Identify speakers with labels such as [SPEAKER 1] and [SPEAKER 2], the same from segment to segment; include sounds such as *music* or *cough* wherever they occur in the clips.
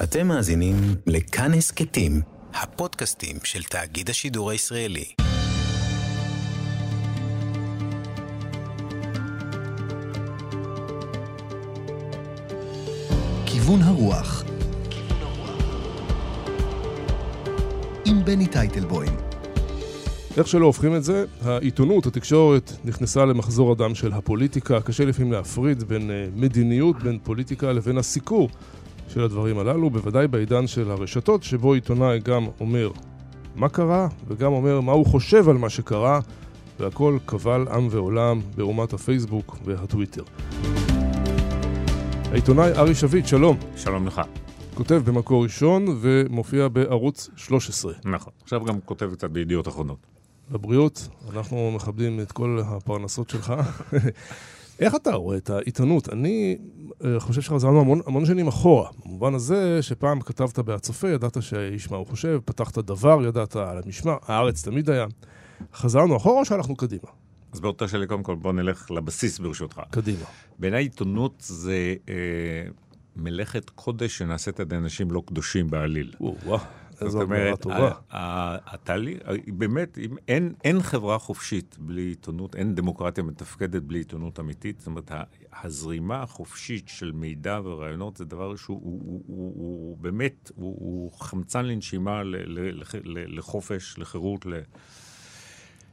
[SPEAKER 1] אתם מאזינים לכאן הסכתים, הפודקאסטים של תאגיד השידור הישראלי.
[SPEAKER 2] כיוון הרוח עם בני טייטלבוים
[SPEAKER 3] איך שלא הופכים את זה, העיתונות, התקשורת, נכנסה למחזור הדם של הפוליטיקה. קשה לפעמים להפריד בין אה, מדיניות, בין פוליטיקה לבין הסיקור של הדברים הללו, בוודאי בעידן של הרשתות, שבו עיתונאי גם אומר מה קרה, וגם אומר מה הוא חושב על מה שקרה, והכל קבל עם ועולם באומת הפייסבוק והטוויטר. העיתונאי ארי שביט, שלום.
[SPEAKER 4] שלום לך.
[SPEAKER 3] כותב במקור ראשון ומופיע בערוץ 13.
[SPEAKER 4] נכון. עכשיו גם כותב קצת בידיעות אחרונות.
[SPEAKER 3] לבריאות, אנחנו מכבדים את כל הפרנסות שלך. איך אתה רואה את העיתונות? אני אה, חושב שחזרנו המון, המון שנים אחורה, במובן הזה שפעם כתבת בהצופה, ידעת שהאיש מה הוא חושב, פתחת דבר, ידעת על המשמר, הארץ תמיד היה. חזרנו אחורה או שהלכנו קדימה?
[SPEAKER 4] אז באותה שלי, קודם כל, בוא נלך לבסיס ברשותך.
[SPEAKER 3] קדימה.
[SPEAKER 4] בעיניי עיתונות זה אה, מלאכת קודש שנעשית על ידי אנשים לא קדושים בעליל.
[SPEAKER 3] וואו. איזו אמירה טובה.
[SPEAKER 4] התהליך, באמת, אין, אין חברה חופשית בלי עיתונות, אין דמוקרטיה מתפקדת בלי עיתונות אמיתית. זאת אומרת, הזרימה החופשית של מידע ורעיונות זה דבר שהוא הוא, הוא, הוא, הוא באמת, הוא, הוא חמצן לנשימה ל, ל, ל, ל, לחופש, לחירות, ל...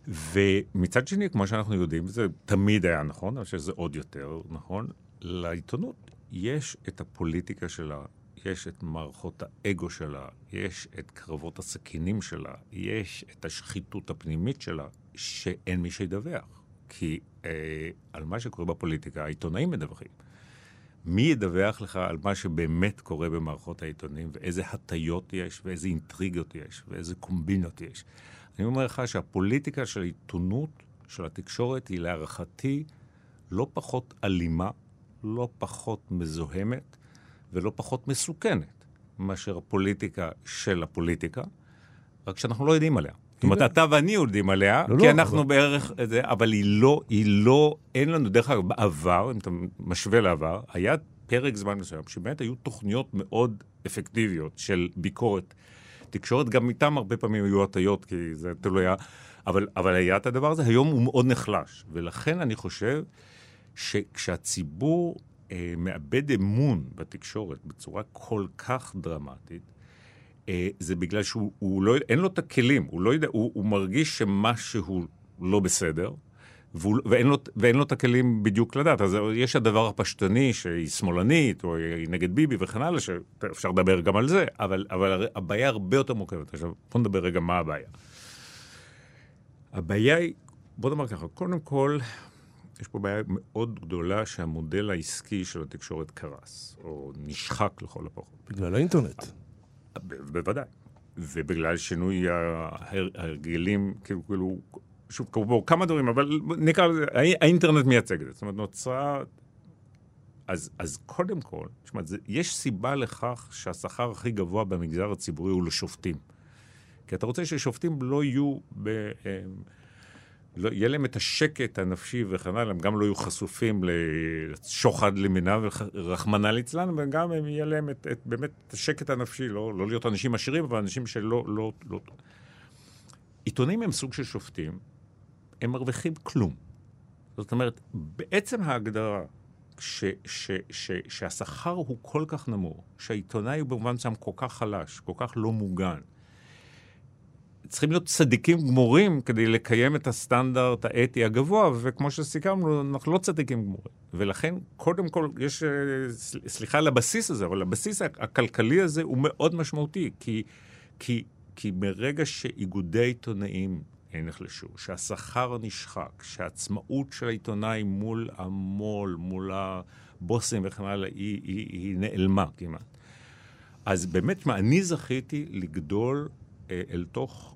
[SPEAKER 4] ומצד שני, כמו שאנחנו יודעים, זה תמיד היה נכון, אבל שזה עוד יותר נכון, לעיתונות יש את הפוליטיקה שלה, יש את מערכות האגו שלה, יש את קרבות הסכינים שלה, יש את השחיתות הפנימית שלה, שאין מי שידווח. כי אה, על מה שקורה בפוליטיקה, העיתונאים מדווחים. מי ידווח לך על מה שבאמת קורה במערכות העיתונים, ואיזה הטיות יש, ואיזה אינטריגות יש, ואיזה קומבינות יש. אני אומר לך שהפוליטיקה של העיתונות, של התקשורת, היא להערכתי לא פחות אלימה, לא פחות מזוהמת, ולא פחות מסוכנת מאשר הפוליטיקה של הפוליטיקה, רק שאנחנו לא יודעים עליה. זאת אומרת, אתה ואני יודעים עליה, לא, כי לא, אנחנו אבל... בערך, זה, אבל היא לא, היא לא, אין לנו, דרך אגב, בעבר, אם אתה משווה לעבר, היה פרק זמן מסוים, שבאמת היו תוכניות מאוד אפקטיביות של ביקורת. תקשורת, גם איתם הרבה פעמים היו הטיות, כי זה תלוי היה, אבל, אבל היה את הדבר הזה, היום הוא מאוד נחלש. ולכן אני חושב שכשהציבור אה, מאבד אמון בתקשורת בצורה כל כך דרמטית, אה, זה בגלל שהוא לא, אין לו את הכלים, הוא לא יודע, הוא, הוא מרגיש שמשהו לא בסדר, והוא, ואין, לו, ואין לו את הכלים בדיוק לדעת. אז יש הדבר הפשטני שהיא שמאלנית, או היא נגד ביבי וכן הלאה, שאפשר לדבר גם על זה, אבל, אבל הבעיה הרבה יותר מורכבת. עכשיו, בוא נדבר רגע מה הבעיה. הבעיה היא, בוא נאמר ככה, קודם כל, יש פה בעיה מאוד גדולה שהמודל העסקי של התקשורת קרס, או נשחק לכל הפחות.
[SPEAKER 3] בגלל האינטרנט.
[SPEAKER 4] בוודאי. ובגלל שינוי ההרגלים, כאילו, כאילו, שוב, בו כמה דברים, אבל נקרא לזה, האינטרנט מייצג את זה. זאת אומרת, נוצרה... אז, אז קודם כל, תשמע, יש סיבה לכך שהשכר הכי גבוה במגזר הציבורי הוא לשופטים. כי אתה רוצה ששופטים לא יהיו ב... אה, לא, יהיה להם את השקט הנפשי וכן הלאה, הם גם לא יהיו חשופים לשוחד למיניו, רחמנא ליצלן, וגם הם יהיה להם את, את, באמת את השקט הנפשי, לא, לא להיות אנשים עשירים, אבל אנשים שלא... לא, לא... עיתונים הם סוג של שופטים, הם מרוויחים כלום. זאת אומרת, בעצם ההגדרה ש, ש, ש, שהשכר הוא כל כך נמוך, שהעיתונאי הוא במובן מסוים כל כך חלש, כל כך לא מוגן, צריכים להיות צדיקים גמורים כדי לקיים את הסטנדרט האתי הגבוה, וכמו שסיכמנו, אנחנו לא צדיקים גמורים. ולכן, קודם כל, יש, אה, סליחה על הבסיס הזה, אבל הבסיס הכלכלי הזה הוא מאוד משמעותי, כי, כי, כי מרגע שאיגודי עיתונאים נחלשו, שהשכר נשחק, שהעצמאות של העיתונאי מול המו"ל, מול הבוסים וכן הלאה, היא, היא, היא נעלמה כמעט. אז באמת, מה, אני זכיתי לגדול אה, אל תוך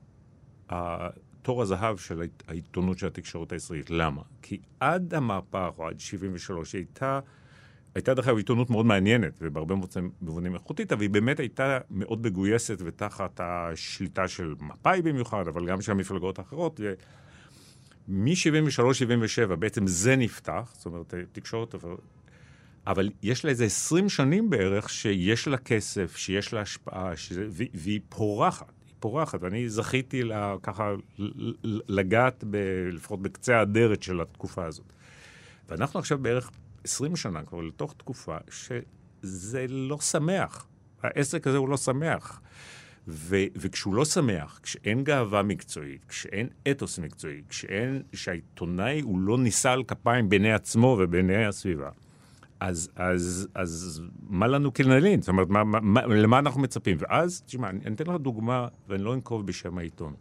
[SPEAKER 4] תור הזהב של העיתונות של התקשורת הישראלית. למה? כי עד המהפך, או עד 73, היא הייתה... הייתה דרך אגב עיתונות מאוד מעניינת, ובהרבה מובנים איכותית, אבל היא באמת הייתה מאוד מגויסת ותחת השליטה של מפא"י במיוחד, אבל גם של המפלגות האחרות. מ-73-77 בעצם זה נפתח, זאת אומרת, תקשורת... אבל יש לה איזה 20 שנים בערך שיש לה כסף, שיש לה השפעה, שזה, ו- והיא פורחת. פורחת, ואני זכיתי לה, ככה לגעת, ב, לפחות בקצה האדרת של התקופה הזאת. ואנחנו עכשיו בערך 20 שנה כבר לתוך תקופה שזה לא שמח. העסק הזה הוא לא שמח. ו- וכשהוא לא שמח, כשאין גאווה מקצועית, כשאין אתוס מקצועי, כשאין, כשהעיתונאי הוא לא נישא על כפיים בעיני עצמו ובעיני הסביבה, אז, אז, אז מה לנו כנלין? זאת אומרת, מה, מה, למה אנחנו מצפים? ואז, תשמע, אני, אני אתן לך דוגמה, ואני לא אנקוב בשם העיתון,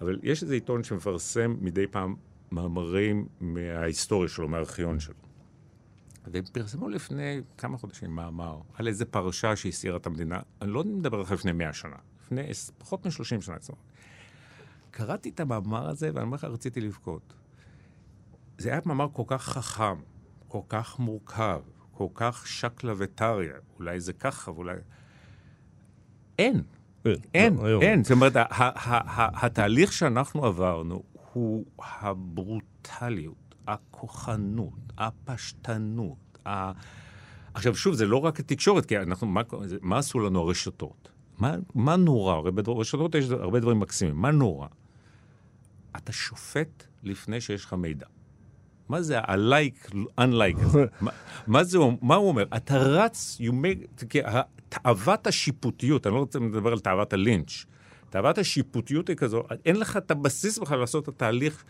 [SPEAKER 4] אבל יש איזה עיתון שמפרסם מדי פעם מאמרים מההיסטוריה שלו, מהארכיון שלו. והם פרסמו לפני כמה חודשים מאמר על איזה פרשה שהסעירה את המדינה, אני לא מדבר על לפני מאה שנה, לפני פחות מ-30 שנה. זאת. קראתי את המאמר הזה, ואני אומר לך, רציתי לבכות. זה היה מאמר כל כך חכם, כל כך מורכב, כל כך שקלא וטריא, אולי זה ככה, ואולי... אין.
[SPEAKER 3] אין,
[SPEAKER 4] אין,
[SPEAKER 3] לא.
[SPEAKER 4] אין. זאת אומרת, התהליך שאנחנו עברנו הוא הברוטליות, הכוחנות, הפשטנות. ה... עכשיו, שוב, זה לא רק התקשורת, כי אנחנו, מה, עשו לנו הרשתות? מה, מה נורא? הרי ברשתות יש הרבה דברים מקסימים. מה נורא? אתה שופט לפני שיש לך מידע. מה זה ה-like, unlike הזה? *laughs* מה, מה זה, מה הוא אומר? אתה רץ, you make, תאוות השיפוטיות, אני לא רוצה לדבר על תאוות הלינץ', תאוות השיפוטיות היא כזו, אין לך את הבסיס בכלל לעשות את התהליך.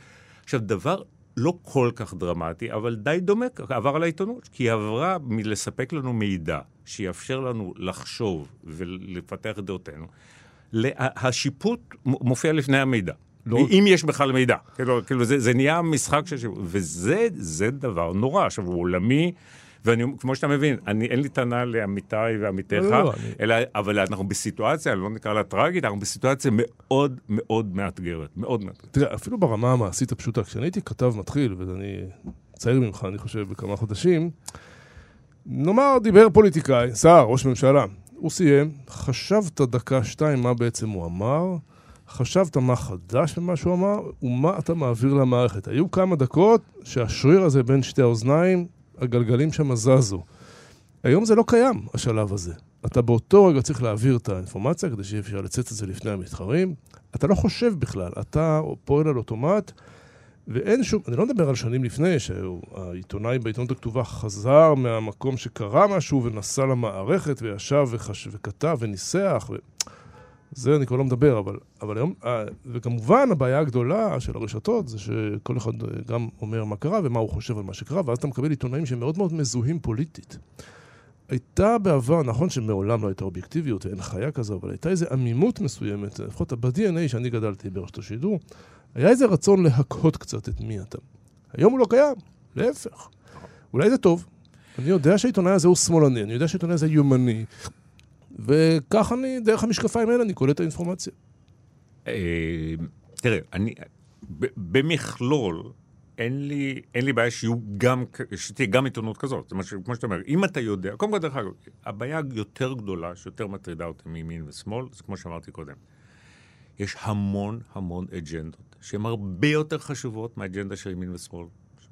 [SPEAKER 4] עכשיו, דבר לא כל כך דרמטי, אבל די דומה, עבר על העיתונות, כי היא עברה מלספק לנו מידע שיאפשר לנו לחשוב ולפתח את דעותינו. השיפוט מופיע לפני המידע.
[SPEAKER 3] לא-.
[SPEAKER 4] אם יש בכלל מידע. כאילו, כאילו זה, זה נהיה משחק של שיפוט. וזה זה דבר נורא. עכשיו, הוא עולמי, ואני, כמו שאתה מבין, אני, אין לי טענה לעמיתי ועמיתיך,
[SPEAKER 3] לא, לא, אני-
[SPEAKER 4] אלא, אבל אנחנו בסיטואציה, לא נקרא לה טרגית, אנחנו בסיטואציה מאוד מאוד מאתגרת. מאוד מאתגרת.
[SPEAKER 3] תראה, אפילו ברמה המעשית הפשוטה, כשאני הייתי כתב מתחיל, ואני צעיר ממך, אני חושב, בכמה חודשים, נאמר, דיבר פוליטיקאי, שר, ראש ממשלה. הוא סיים, חשבת דקה, שתיים, מה בעצם הוא אמר, חשבת מה חדש במה שהוא אמר, ומה אתה מעביר למערכת. היו כמה דקות שהשריר הזה בין שתי האוזניים, הגלגלים שם זזו. היום זה לא קיים, השלב הזה. אתה באותו רגע צריך להעביר את האינפורמציה כדי שיהיה אפשר לצאת את זה לפני המתחרים. אתה לא חושב בכלל, אתה פועל על אוטומט, ואין שום, אני לא מדבר על שנים לפני, שהעיתונאי בעיתונות הכתובה חזר מהמקום שקרה משהו ונסע למערכת וישב וחש... וכתב וניסח, ו... זה אני כבר לא מדבר, אבל, אבל היום, אה, וכמובן הבעיה הגדולה של הרשתות זה שכל אחד אה, גם אומר מה קרה ומה הוא חושב על מה שקרה, ואז אתה מקבל עיתונאים שהם מאוד מאוד מזוהים פוליטית. הייתה בעבר, נכון שמעולם לא הייתה אובייקטיביות ואין חיה כזו, אבל הייתה איזו עמימות מסוימת, לפחות ב-DNA שאני גדלתי ברשת השידור, היה איזה רצון להקהות קצת את מי אתה. היום הוא לא קיים, להפך. אולי זה טוב. אני יודע שהעיתונאי הזה הוא שמאלני, אני יודע שהעיתונאי הזה יומני, וכך אני, דרך המשקפיים האלה, אני קולט את האינפורמציה.
[SPEAKER 4] אה, תראה, אני, במכלול, אין לי, אין לי בעיה שיהיו גם, שתהיה גם עיתונות כזאת. זאת אומרת, כמו שאתה אומר, אם אתה יודע, קודם כל, דרך אגב, הבעיה היותר גדולה, שיותר מטרידה אותי מימין ושמאל, זה כמו שאמרתי קודם. יש המון המון אג'נדות, שהן הרבה יותר חשובות מהאג'נדה של ימין ושמאל.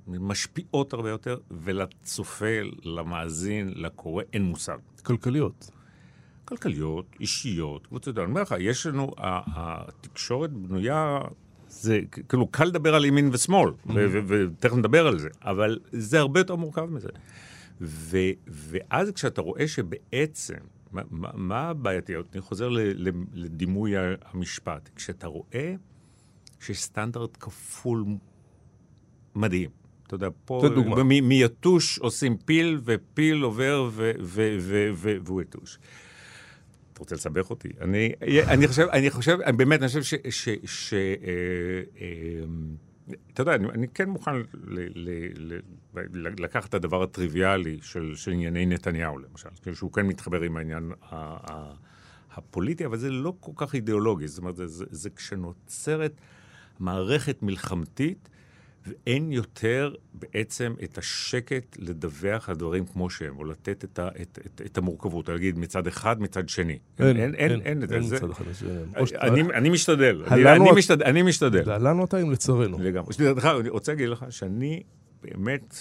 [SPEAKER 4] משפיעות הרבה יותר, ולצופה, למאזין, לקורא, אין מושג.
[SPEAKER 3] כלכליות.
[SPEAKER 4] כלכליות, אישיות, קבוצות, אני אומר לך, יש לנו, התקשורת בנויה, זה כאילו קל לדבר על ימין ושמאל, ותכף נדבר על זה, אבל זה הרבה יותר מורכב מזה. ו- ואז כשאתה רואה שבעצם, מה- הבעייתיות? אני חוזר ל- ל- לדימוי המשפט. כשאתה רואה שיש סטנדרט כפול מדהים. אתה יודע, פה מיתוש עושים פיל, ופיל עובר והוא יתוש. רוצה לסבך אותי? אני, אני חושב, אני חושב, אני באמת, אני חושב ש... ש, ש אה, אה, אתה יודע, אני, אני כן מוכן ל, ל, ל, ל, לקחת את הדבר הטריוויאלי של, של ענייני נתניהו, למשל, כאילו שהוא כן מתחבר עם העניין ה, ה, הפוליטי, אבל זה לא כל כך אידיאולוגי. זאת אומרת, זה, זה, זה כשנוצרת מערכת מלחמתית, ואין יותר בעצם את השקט לדווח על דברים כמו שהם, או לתת את, ה, את, את, את המורכבות, להגיד מצד אחד, מצד שני.
[SPEAKER 3] אין,
[SPEAKER 4] אין, אין, אין את זה.
[SPEAKER 3] אין
[SPEAKER 4] זה-
[SPEAKER 3] מצד אחד. זה- שאתה-
[SPEAKER 4] אני, אני משתדל, אני, אני, משתדל, אני משתדל.
[SPEAKER 3] להלן אותה אם לצרינו.
[SPEAKER 4] לגמרי. אני רוצה להגיד לך שאני באמת,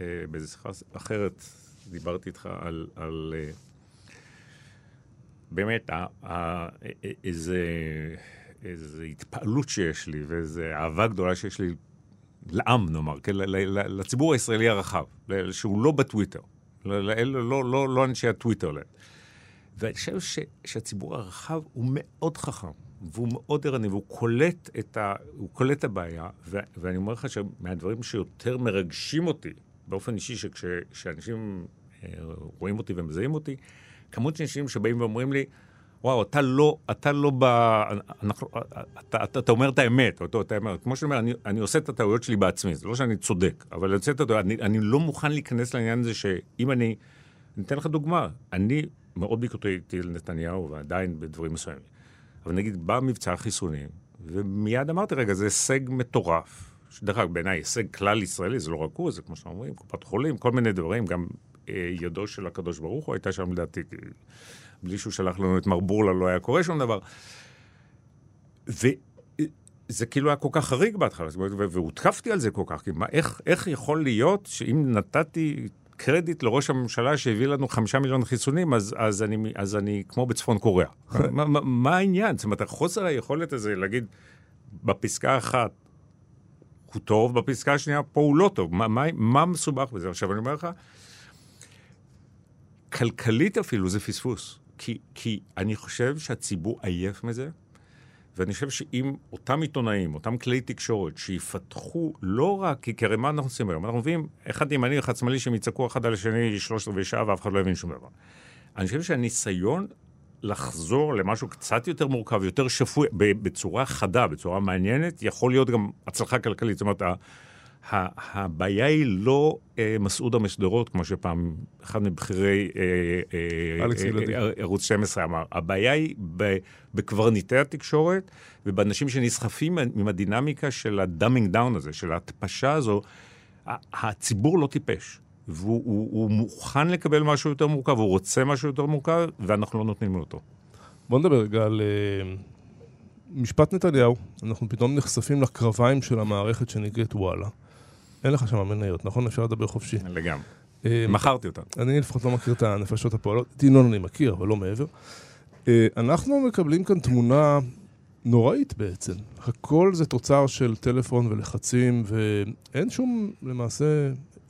[SPEAKER 4] אה, באיזו שיחה אחרת דיברתי איתך על, על אה, באמת ה, ה, איזה, איזה התפעלות שיש לי ואיזו אהבה גדולה שיש לי לעם, נאמר, כן, לציבור הישראלי הרחב, שהוא לא בטוויטר, לא, לא, לא, לא, אנשי הטוויטר. ואני חושב שהציבור הרחב הוא מאוד חכם, והוא מאוד ערני, והוא קולט את, ה, קולט את הבעיה, ו, ואני אומר לך שמהדברים שיותר מרגשים אותי, באופן אישי, שכשאנשים אה, רואים אותי ומזהים אותי, כמות של אנשים שבאים ואומרים לי, וואו, אתה לא, אתה לא ב... אנחנו, אתה, אתה, אתה אומר את האמת, אותו, אתה אומר, כמו שאני אומר, אני, אני עושה את הטעויות שלי בעצמי, זה לא שאני צודק, אבל אני עושה את הטעויות, אני, אני לא מוכן להיכנס לעניין הזה שאם אני, אני אתן לך דוגמה, אני מאוד ביקורתי לנתניהו, ועדיין בדברים מסוימים. אבל נגיד, בא מבצע החיסונים, ומיד אמרתי, רגע, זה הישג מטורף. דרך אגב, בעיניי הישג כלל ישראלי, זה לא רק הוא, זה כמו שאתם אומרים, קופת חולים, כל מיני דברים, גם ידו של הקדוש ברוך הוא הייתה שם לדעתי, בלי שהוא שלח לנו את מר בורלה לא היה קורה שום דבר. וזה כאילו היה כל כך חריג בהתחלה, והותקפתי על זה כל כך, כי מה, איך, איך יכול להיות שאם נתתי קרדיט לראש הממשלה שהביא לנו חמישה מיליון חיסונים, אז, אז, אני, אז אני כמו בצפון קוריאה. מה, מה, מה העניין? זאת אומרת, חוסר היכולת הזה להגיד בפסקה אחת, הוא טוב, בפסקה השנייה פה הוא לא טוב. מה, מה, מה מסובך בזה? עכשיו, אני אומר לך, כלכלית אפילו זה פספוס. כי, כי אני חושב שהציבור עייף מזה, ואני חושב שאם אותם עיתונאים, אותם כלי תקשורת, שיפתחו לא רק, כי הרי מה אנחנו עושים היום? אנחנו מביאים אחד ימני, אחד שמאלי, שהם יצעקו אחד על השני שלושת רבעי שעה ואף אחד לא יבין שום דבר. אני חושב שהניסיון לחזור למשהו קצת יותר מורכב, יותר שפוי, בצורה חדה, בצורה מעניינת, יכול להיות גם הצלחה כלכלית. זאת אומרת, הבעיה היא לא אה, מסעודה משדרות, כמו שפעם אחד מבכירי אה, אה, ערוץ 12 אמר. הבעיה היא בקברניטי התקשורת ובאנשים שנסחפים עם הדינמיקה של ה dumbing down הזה, של ההטפשה הזו. הציבור לא טיפש. והוא הוא, הוא מוכן לקבל משהו יותר מורכב, הוא רוצה משהו יותר מורכב, ואנחנו לא נותנים לו אותו.
[SPEAKER 3] בוא נדבר רגע על משפט נתניהו. אנחנו פתאום נחשפים לקרביים של המערכת שנקראת וואלה. אין לך שם מניות, נכון? אפשר לדבר חופשי.
[SPEAKER 4] לגמרי. אה, מכרתי אותה.
[SPEAKER 3] אני לפחות לא מכיר את הנפשות הפועלות. את ינון אני מכיר, אבל לא מעבר. אה, אנחנו מקבלים כאן תמונה נוראית בעצם. הכל זה תוצר של טלפון ולחצים, ואין שום, למעשה,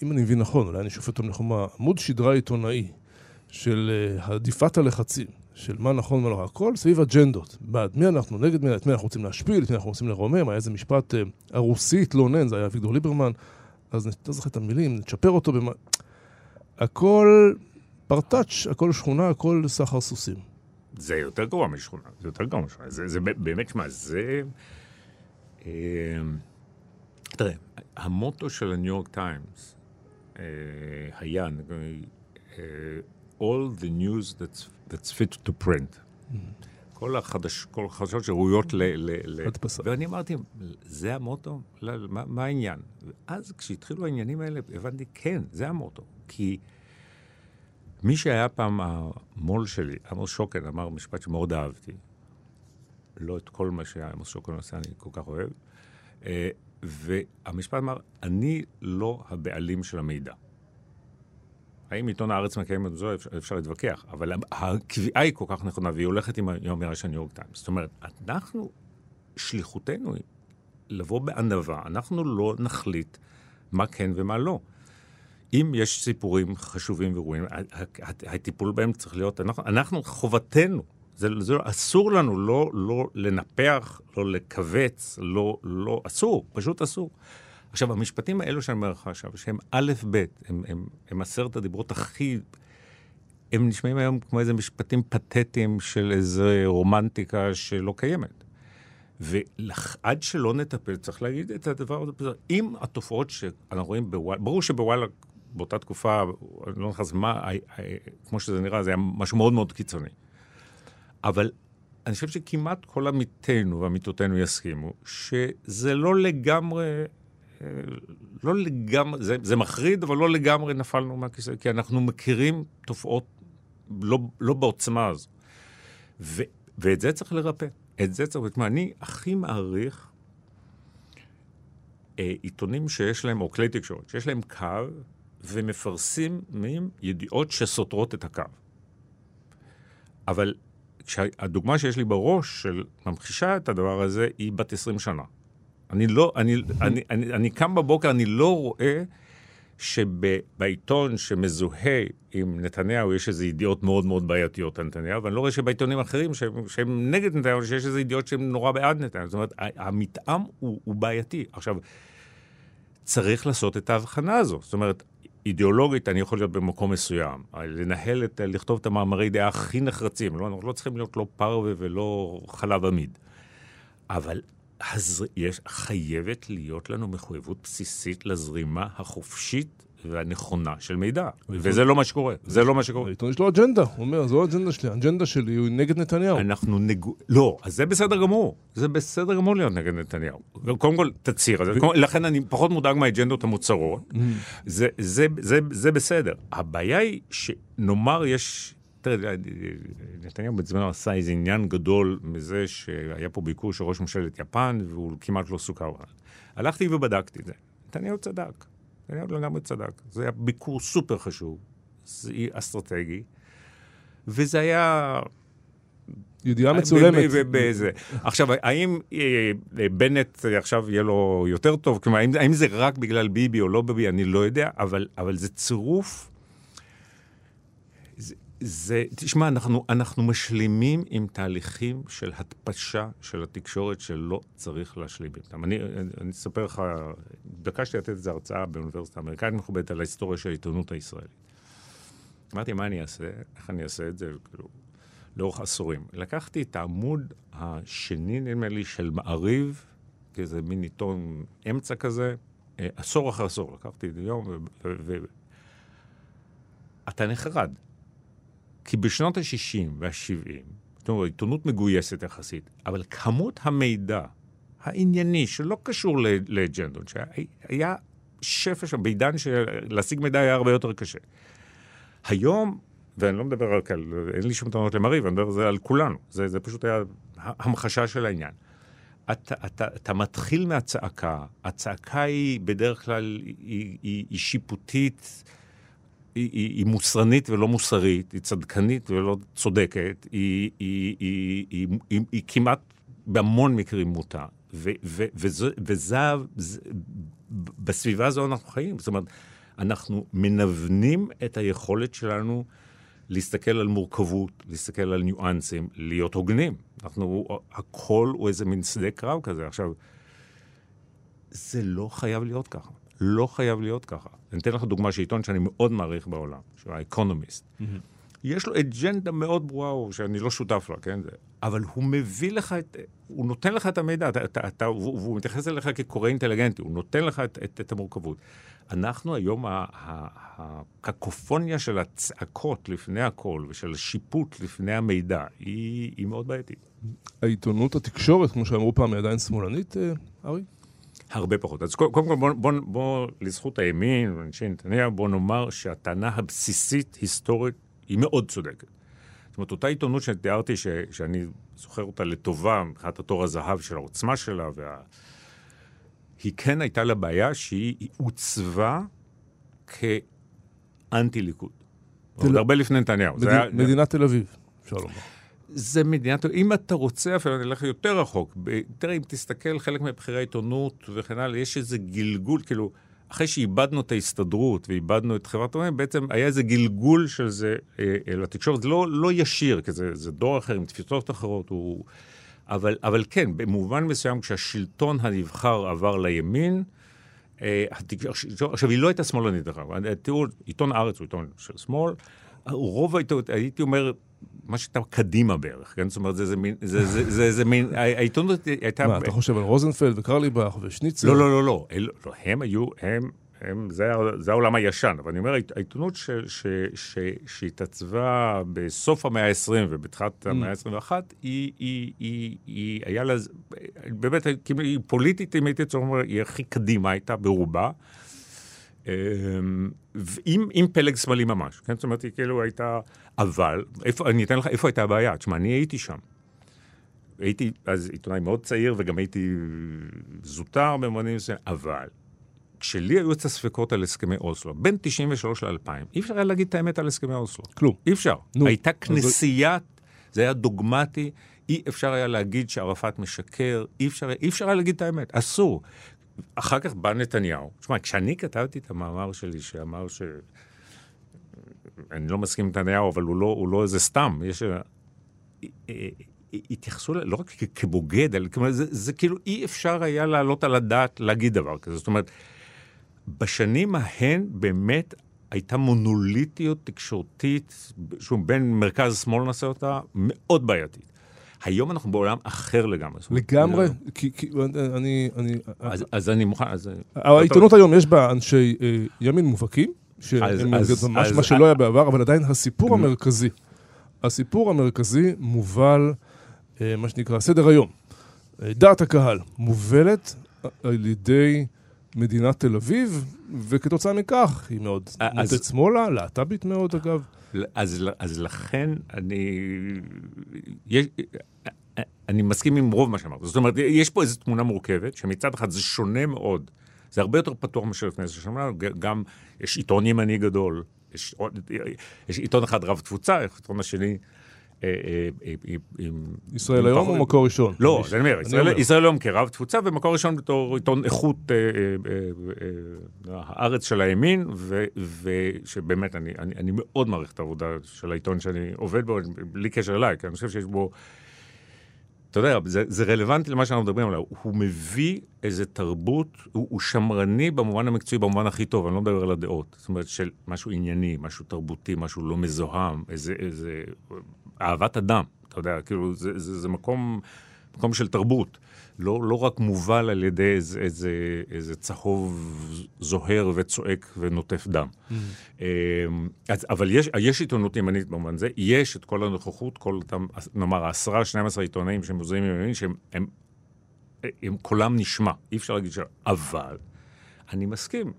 [SPEAKER 3] אם אני מבין נכון, אולי אני שופט אותם לחומה, עמוד שדרה עיתונאי של אה, הדיפת הלחצים, של מה נכון ומה לא, הכל סביב אג'נדות. בעד מי אנחנו, נגד מי, את מי אנחנו רוצים להשפיל, את מי אנחנו רוצים לרומם, היה איזה משפט הרוסי התלונן, זה היה אביגדור ליברמן. אז לא זוכר את המילים, נצ'פר אותו במה... הכל פרטאץ', הכל שכונה, הכל סחר סוסים.
[SPEAKER 4] זה יותר גרוע משכונה, זה יותר גרוע משכונה. זה, זה באמת, שמע, זה... אה, תראה, המוטו של הניו יורק טיימס אה, היה אה, All the news that's, that's fit to print. Mm-hmm. כל, החדש, כל החדשות שראויות ל... ל, ל ואני אמרתי, זה המוטו? לא, מה, מה העניין? ואז כשהתחילו העניינים האלה, הבנתי, כן, זה המוטו. כי מי שהיה פעם המו"ל שלי, עמוס שוקן, אמר משפט שמאוד אהבתי. לא את כל מה שעמוס שוקן עושה, אני כל כך אוהב. אה, והמשפט אמר, אני לא הבעלים של המידע. האם עיתון הארץ מקיים את זה, אפשר, להתווכח, אבל הקביעה היא כל כך נכונה, והיא הולכת עם האמירה של ניו יורק טיימס. זאת אומרת, אנחנו, שליחותנו היא לבוא בענווה, אנחנו לא נחליט מה כן ומה לא. אם יש סיפורים חשובים וראויים, הטיפול בהם צריך להיות, אנחנו, אנחנו חובתנו, זה, זה אסור לנו לא, לא לנפח, לא לכווץ, לא, לא, אסור, פשוט אסור. עכשיו, המשפטים האלו שאני אומר לך עכשיו, שהם א', ב', הם, הם, הם עשרת הדיברות הכי... הם נשמעים היום כמו איזה משפטים פתטיים של איזה רומנטיקה שלא קיימת. ועד שלא נטפל, צריך להגיד את הדבר הזה. אם התופעות שאנחנו רואים בוואלה, ברור שבוואלה, באותה תקופה, אני לא נכנס מה, כמו שזה נראה, זה היה משהו מאוד מאוד קיצוני. אבל אני חושב שכמעט כל עמיתינו ועמיתותינו יסכימו שזה לא לגמרי לא לגמרי, זה, זה מחריד, אבל לא לגמרי נפלנו מהכיסא, כי אנחנו מכירים תופעות לא, לא בעוצמה הזו. ו, ואת זה צריך לרפא. את זה צריך, לרפא. אני הכי מעריך אה, עיתונים שיש להם, או כלי תקשורת, שיש להם קו ומפרסמים ידיעות שסותרות את הקו. אבל הדוגמה שיש לי בראש של ממחישה את הדבר הזה, היא בת 20 שנה. אני לא, אני, אני, אני, אני קם בבוקר, אני לא רואה שבעיתון שמזוהה עם נתניהו יש איזה ידיעות מאוד מאוד בעייתיות על נתניהו, ואני לא רואה שבעיתונים אחרים שהם, שהם נגד נתניהו, שיש איזה ידיעות שהן נורא בעד נתניהו. זאת אומרת, המתאם הוא, הוא בעייתי. עכשיו, צריך לעשות את ההבחנה הזו. זאת אומרת, אידיאולוגית אני יכול להיות במקום מסוים, לנהל את, לכתוב את המאמרי דעה הכי נחרצים, לא, אנחנו לא צריכים להיות לא פרווה ולא חלב עמיד. אבל אז יש, חייבת להיות לנו מחויבות בסיסית לזרימה החופשית והנכונה של מידע. וזה לא מה שקורה, זה לא מה שקורה.
[SPEAKER 3] העיתון יש לו אג'נדה, הוא אומר, זו האג'נדה שלי, האג'נדה שלי היא נגד נתניהו.
[SPEAKER 4] אנחנו נגו... לא, אז זה בסדר גמור. זה בסדר גמור להיות נגד נתניהו. קודם כל, תצהיר. לכן אני פחות מודאג מהאג'נדות המוצהרות. Mm. זה בסדר. הבעיה היא שנאמר יש... תראה, נתניהו בזמנו עשה איזה עניין גדול מזה שהיה פה ביקור של ראש ממשלת יפן והוא כמעט לא סוכר. הלכתי ובדקתי את זה. נתניהו צדק. נתניהו לגמרי צדק. זה היה ביקור סופר חשוב, אסטרטגי, וזה היה...
[SPEAKER 3] ידיעה מצולמת.
[SPEAKER 4] באיזה. עכשיו, האם אה, בנט עכשיו יהיה לו יותר טוב? כלומר, האם, זה רק בגלל ביבי או לא ביבי? אני לא יודע, אבל, אבל זה צירוף זה, תשמע, אנחנו, אנחנו משלימים עם תהליכים של התפשה של התקשורת שלא צריך להשלים איתם. אני, אני אספר לך, התבקשתי לתת איזו הרצאה באוניברסיטה האמריקאית מכובדת על ההיסטוריה של העיתונות הישראלית. אמרתי, מה אני אעשה? איך אני אעשה את זה? כאילו, לאורך עשורים. לקחתי את העמוד השני, נדמה לי, של מעריב, כאיזה מין עיתון אמצע כזה, אה, עשור אחר עשור. לקחתי את זה יום. ו, ו אתה נחרד. כי בשנות ה-60 וה-70, זאת אומרת, עיתונות מגויסת יחסית, אבל כמות המידע הענייני, שלא קשור לאג'נדות, שהיה שפע שם, בעידן שלהשיג מידע היה הרבה יותר קשה. היום, ואני לא מדבר על, אין לי שום טענות למריב, אני מדבר על זה על כולנו, זה, זה פשוט היה המחשה של העניין. אתה, אתה, אתה מתחיל מהצעקה, הצעקה היא בדרך כלל, היא, היא, היא שיפוטית, היא, היא, היא מוסרנית ולא מוסרית, היא צדקנית ולא צודקת, היא, היא, היא, היא, היא, היא כמעט בהמון מקרים מוטה. וזה, וזה, זה, בסביבה הזו אנחנו חיים. זאת אומרת, אנחנו מנוונים את היכולת שלנו להסתכל על מורכבות, להסתכל על ניואנסים, להיות הוגנים. אנחנו, הכל הוא איזה מין שדה קרב כזה. עכשיו, זה לא חייב להיות ככה. לא חייב להיות ככה. אני אתן לך דוגמה של עיתון שאני מאוד מעריך בעולם, שהוא האקונומיסט. Mm-hmm. יש לו אג'נדה מאוד ברורה, שאני לא שותף לה, כן? אבל הוא מביא לך את, הוא נותן לך את המידע, אתה, אתה, אתה, והוא מתייחס אליך כקורא אינטליגנטי, הוא נותן לך את, את, את המורכבות. אנחנו היום, הקקופוניה של הצעקות לפני הכל, ושל השיפוט לפני המידע, היא, היא מאוד בעייתית.
[SPEAKER 3] העיתונות, התקשורת, כמו שאמרו פעם, היא עדיין שמאלנית, אה, ארי?
[SPEAKER 4] הרבה פחות. אז קודם כל, בוא, בוא, בוא לזכות הימין ואנשי נתניהו, בוא נאמר שהטענה הבסיסית, היסטורית, היא מאוד צודקת. זאת אומרת, אותה עיתונות שתיארתי, ש, שאני זוכר אותה לטובה, מבחינת התור הזהב של העוצמה שלה, וה... היא כן הייתה לה בעיה שהיא עוצבה כאנטי ליכוד. תל... עוד הרבה לפני נתניהו.
[SPEAKER 3] מד... היה... מדינת תל אביב, אפשר לומר.
[SPEAKER 4] זה מדינת... אם אתה רוצה, אפילו אני אלך יותר רחוק. תראה, אם תסתכל, חלק מבכירי העיתונות וכן הלאה, יש איזה גלגול, כאילו, אחרי שאיבדנו את ההסתדרות ואיבדנו את חברת המים, בעצם היה איזה גלגול של זה אה, לתקשורת. זה לא, לא ישיר, כי זה, זה דור אחר עם תפיסות אחרות. הוא... אבל, אבל כן, במובן מסוים, כשהשלטון הנבחר עבר לימין, אה, עכשיו, היא לא הייתה שמאלנית, דרך אגב. עיתון הארץ הוא עיתון של שמאל. רוב העיתונות, הייתי אומר, מה שאתה קדימה בערך, כן? זאת אומרת, זה איזה מין, זה, זה, זה, זה מין, העיתונות הייתה...
[SPEAKER 3] מה, אתה חושב על רוזנפלד וקרליבך ושניצר?
[SPEAKER 4] לא, לא, לא, לא, לא הם היו, הם, הם, זה, זה העולם הישן, אבל אני אומר, העיתונות שהתעצבה בסוף המאה ה-20 ובתחילת mm. המאה ה-21, היא, היא, היא, היא, היה לה, באמת, היא פוליטית, אם הייתי צריך לומר, היא הכי קדימה הייתה ברובה. אמ, עם, עם פלג שמאלי ממש, כן? זאת אומרת, היא כאילו הייתה... אבל, איפה, אני אתן לך, איפה הייתה הבעיה? תשמע, אני הייתי שם. הייתי אז עיתונאי מאוד צעיר, וגם הייתי זוטר במובנים מסוימים, אבל כשלי היו את הספקות על הסכמי אוסלו, בין 93 ל-2000, אי אפשר היה להגיד את האמת על הסכמי אוסלו.
[SPEAKER 3] כלום.
[SPEAKER 4] אי אפשר.
[SPEAKER 3] נו,
[SPEAKER 4] הייתה כנסיית, זה היה דוגמטי, אי אפשר היה להגיד שערפאת משקר, אי אפשר, אי אפשר היה להגיד את האמת, אסור. אחר כך בא נתניהו. תשמע, כשאני כתבתי את המאמר שלי, שאמר ש... אני לא מסכים עם נתניהו, אבל הוא לא, הוא לא איזה סתם. יש... אה, אה, התייחסו ל- לא רק כבוגד, אלא כלומר, זה, זה כאילו אי אפשר היה להעלות על הדעת להגיד דבר כזה. זאת אומרת, בשנים ההן באמת הייתה מונוליטיות תקשורתית, שוב, בין מרכז-שמאל נעשה אותה, מאוד בעייתית. היום אנחנו בעולם אחר לגמרי.
[SPEAKER 3] לגמרי,
[SPEAKER 4] לא-
[SPEAKER 3] כי, כי אני, אני,
[SPEAKER 4] אז, אז אני מוכן, אז...
[SPEAKER 3] העיתונות היום יש בה אנשי אה, ימין מובהקים, שהם ממש מה שלא היה בעבר, אבל עדיין הסיפור המרכזי, הסיפור המרכזי מובל, אה, מה שנקרא, סדר היום. אה, דעת הקהל מובלת על ידי מדינת תל אביב, וכתוצאה מכך היא מאוד
[SPEAKER 4] אה,
[SPEAKER 3] מוטת שמאלה, להט"בית מאוד אגב.
[SPEAKER 4] אז, אז לכן אני... יש, אני מסכים עם רוב מה שאמרת. זאת אומרת, יש פה איזו תמונה מורכבת, שמצד אחד זה שונה מאוד. זה הרבה יותר פתוח מאשר לפני עשר שנה, גם יש עיתון ימני גדול, יש, יש עיתון אחד רב תפוצה, העיתון השני... אה, אה, אה,
[SPEAKER 3] ישראל היום או מקור ראשון?
[SPEAKER 4] לא,
[SPEAKER 3] אני-
[SPEAKER 4] אומר, ישראל- היום כרב תפוצה, ומקור ראשון בתור עיתון איכות הארץ של הימין, ושבאמת, אני מאוד מעריך את העבודה של העיתון שאני עובד בו, בלי קשר אליי, כי אני חושב שיש בו... אתה יודע, זה, זה רלוונטי למה שאנחנו מדברים עליו. הוא מביא איזה תרבות, הוא, הוא שמרני במובן המקצועי, במובן הכי טוב, אני לא מדבר על הדעות. זאת אומרת, של משהו ענייני, משהו תרבותי, משהו לא מזוהם, איזה, איזה אהבת אדם, אתה יודע, כאילו, זה, זה, זה מקום, מקום של תרבות. לא, לא רק מובל על ידי איזה, איזה, איזה צהוב זוהר וצועק ונוטף דם. אמ, אז, אבל יש, יש עיתונות ימנית במובן זה, יש את כל הנוכחות, כל אותם, נאמר, העשרה, 12 עיתונאים שהם מוזרים ימניים, שהם הם, הם, קולם נשמע, אי אפשר להגיד ש... אבל, אני מסכים.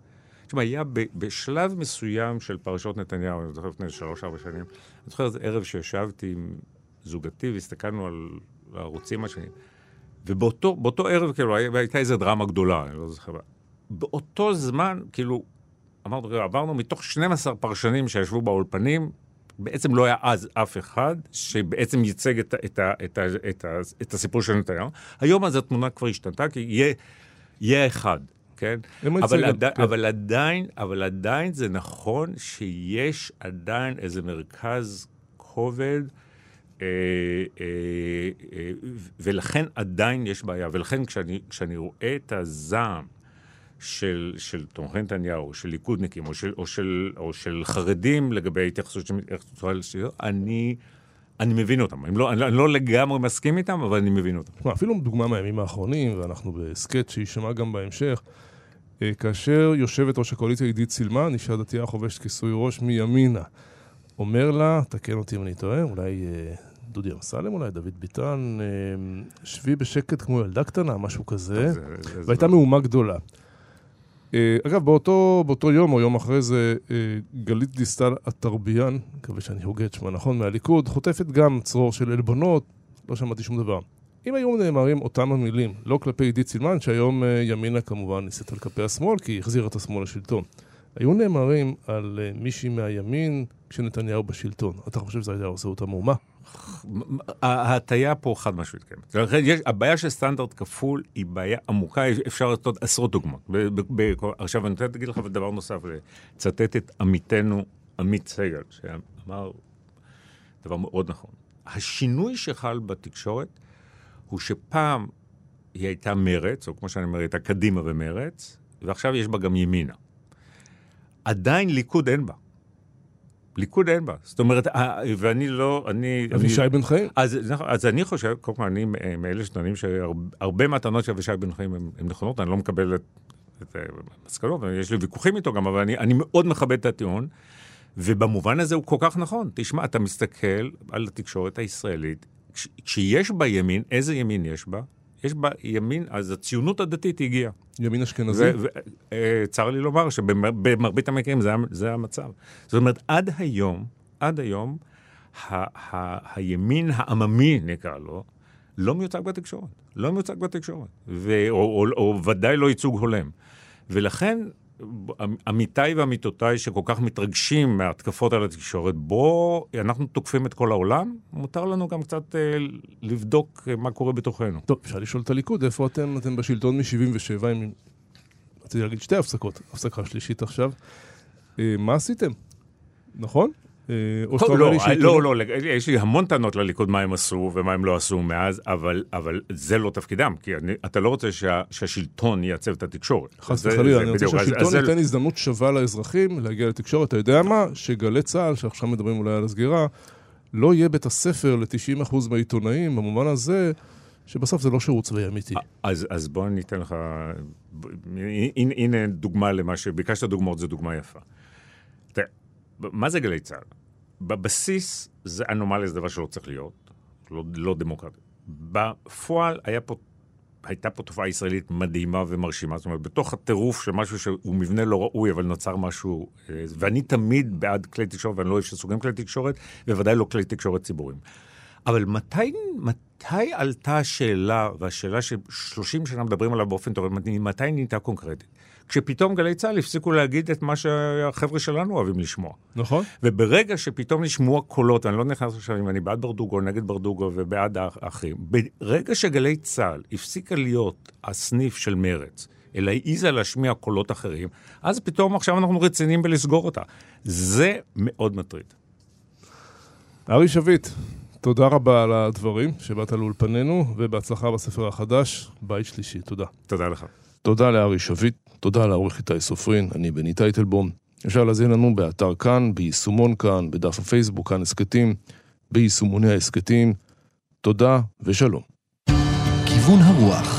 [SPEAKER 4] תשמע, היה בשלב מסוים של פרשות נתניהו, אני זוכר לפני שלוש-ארבע שנים, אני זוכר איזה ערב שישבתי עם זוגתי והסתכלנו על הערוצים השונים, ובאותו באותו ערב, כאילו, הייתה איזו דרמה גדולה, אני לא זוכר. באותו זמן, כאילו, אמרנו, "רגע, עברנו מתוך 12 פרשנים שישבו באולפנים, בעצם לא היה אז אף אחד שבעצם ייצג את, את, את, את, ה- את הסיפור של נתניהו. היום אז התמונה כבר השתנתה, כי יהיה, יהיה אחד, כן? אבל, עדי,
[SPEAKER 3] כן.
[SPEAKER 4] אבל, עדיין, אבל עדיין זה נכון שיש עדיין איזה מרכז כובד, אה, אה, אה, ולכן עדיין יש בעיה. ולכן כשאני, כשאני רואה את הזעם של, של תומכי נתניהו, של ליכודניקים, או של, או של, או של חרדים לגבי ההתייחסות של של- של- אני, אני מבין אותם. אני לא, אני לא לגמרי מסכים איתם, אבל אני מבין אותם.
[SPEAKER 3] אפילו דוגמה מהימים האחרונים, ואנחנו בהסכת שיישמע גם בהמשך, כאשר יושבת ראש הקואליציה עידית סילמן, אישה דתייה חובשת כיסוי ראש מימינה, אומר לה, תקן אותי אם אני טועה, אולי אה, דודי אמסלם, אולי דוד ביטן, אה, שבי בשקט כמו ילדה קטנה, משהו כזה,
[SPEAKER 4] זה- זה- זה-
[SPEAKER 3] והייתה מהומה גדולה. אה, אגב, באותו, באותו יום או יום אחרי זה, אה, גלית דיסטל אטרביאן, מקווה שאני הוגה את שמה נכון, מהליכוד, חוטפת גם צרור של עלבונות, לא שמעתי שום דבר. אם היו נאמרים אותם המילים, לא כלפי עידית סילמן, שהיום אה, ימינה כמובן ניסית על כלפי השמאל, כי היא החזירה את השמאל לשלטון, היו נאמרים על אה, מישהי מהימין כשנתניהו בשלטון. אתה חושב שזה היה עושה אותה מהומה?
[SPEAKER 4] ההטייה פה חד משמעית קיימת. יש, הבעיה של סטנדרט כפול היא בעיה עמוקה, אפשר לתת עשרות דוגמאות. עכשיו אני רוצה להגיד לך דבר נוסף, לצטט את עמיתנו עמית סגל, שאמר דבר מאוד נכון. השינוי שחל בתקשורת הוא שפעם היא הייתה מרץ, או כמו שאני אומר, היא הייתה קדימה ומרץ, ועכשיו יש בה גם ימינה. עדיין ליכוד אין בה. ליכוד אין בה. זאת אומרת, ה- ואני לא, אני... אני-
[SPEAKER 3] אבישי בן חיים?
[SPEAKER 4] אז, נכון, אז אני חושב, קודם כל, אני מאלה שטוענים שהרבה מהטענות של אבישי בן חיים הן נכונות, אני לא מקבל את, את המסקנות, יש לי ויכוחים איתו גם, אבל אני, אני מאוד מכבד את הטיעון, ובמובן הזה הוא כל כך נכון. תשמע, אתה מסתכל על התקשורת הישראלית, כשיש בה ימין, איזה ימין יש בה? יש בה ימין, אז הציונות הדתית הגיעה.
[SPEAKER 3] ימין אשכנזי?
[SPEAKER 4] וצר לי לומר שבמרבית המקרים זה, זה המצב. זאת אומרת, עד היום, עד היום, ה, ה, הימין העממי, נקרא לו, לא מיוצג בתקשורת. לא מיוצג בתקשורת. ו, או, או, או ודאי לא ייצוג הולם. ולכן, עמיתיי ועמיתותיי שכל כך מתרגשים מההתקפות על התקשורת, בוא, אנחנו תוקפים את כל העולם, מותר לנו גם קצת אה, לבדוק אה, מה קורה בתוכנו.
[SPEAKER 3] טוב, אפשר לשאול את הליכוד, איפה אתם? אתם בשלטון מ-77 עם... רציתי להגיד שתי הפסקות, הפסקה שלישית עכשיו. אה, מה עשיתם? נכון?
[SPEAKER 4] אה, אומר לי לא, לא, לא, יש לי המון טענות לליכוד מה הם עשו ומה הם לא עשו מאז, אבל, אבל זה לא תפקידם, כי אני, אתה לא רוצה שה, שהשלטון ייצב את התקשורת.
[SPEAKER 3] חס וחלילה, אני רוצה שהשלטון ייתן זה... הזדמנות שווה לאזרחים להגיע לתקשורת. אתה יודע מה? שגלי צה"ל, שעכשיו מדברים אולי על הסגירה, לא יהיה בית הספר ל-90% מהעיתונאים, במובן הזה... שבסוף זה לא שירות צבאי אמיתי.
[SPEAKER 4] אז, אז בוא ניתן לך, הנה, הנה דוגמה למה שביקשת דוגמאות, זו דוגמה יפה. תראה, מה זה גלי צה"ל? בבסיס זה אנומליה, זה דבר שלא צריך להיות, לא, לא דמוקרטי. בפועל היה פה, הייתה פה תופעה ישראלית מדהימה ומרשימה, זאת אומרת, בתוך הטירוף של משהו שהוא מבנה לא ראוי, אבל נוצר משהו, אה, ואני תמיד בעד כלי תקשורת, ואני לא אוהב שסוגרים כלי תקשורת, בוודאי לא כלי תקשורת ציבוריים. אבל מתי, מתי עלתה השאלה, והשאלה ש-30 שנה מדברים עליה באופן תיאורטי, מתי נהייתה קונקרטית? כשפתאום גלי צה"ל הפסיקו להגיד את מה שהחבר'ה שלנו אוהבים לשמוע.
[SPEAKER 3] נכון.
[SPEAKER 4] וברגע שפתאום נשמעו הקולות, אני לא נכנס עכשיו אם אני בעד ברדוגו נגד ברדוגו ובעד האחים, ברגע שגלי צה"ל הפסיקה להיות הסניף של מרץ, אלא העיזה להשמיע קולות אחרים, אז פתאום עכשיו אנחנו רציניים בלסגור אותה. זה מאוד מטריד.
[SPEAKER 3] ארי שביט, תודה רבה על הדברים שבאת לאולפנינו, ובהצלחה בספר החדש, בית שלישי. תודה.
[SPEAKER 4] תודה לך.
[SPEAKER 3] תודה לארי שביט, תודה לעורך איתי סופרין, אני בני טייטלבום. אפשר להזין לנו באתר כאן, ביישומון כאן, בדף הפייסבוק כאן הסכתים, ביישומוני ההסכתים. תודה ושלום. כיוון הרוח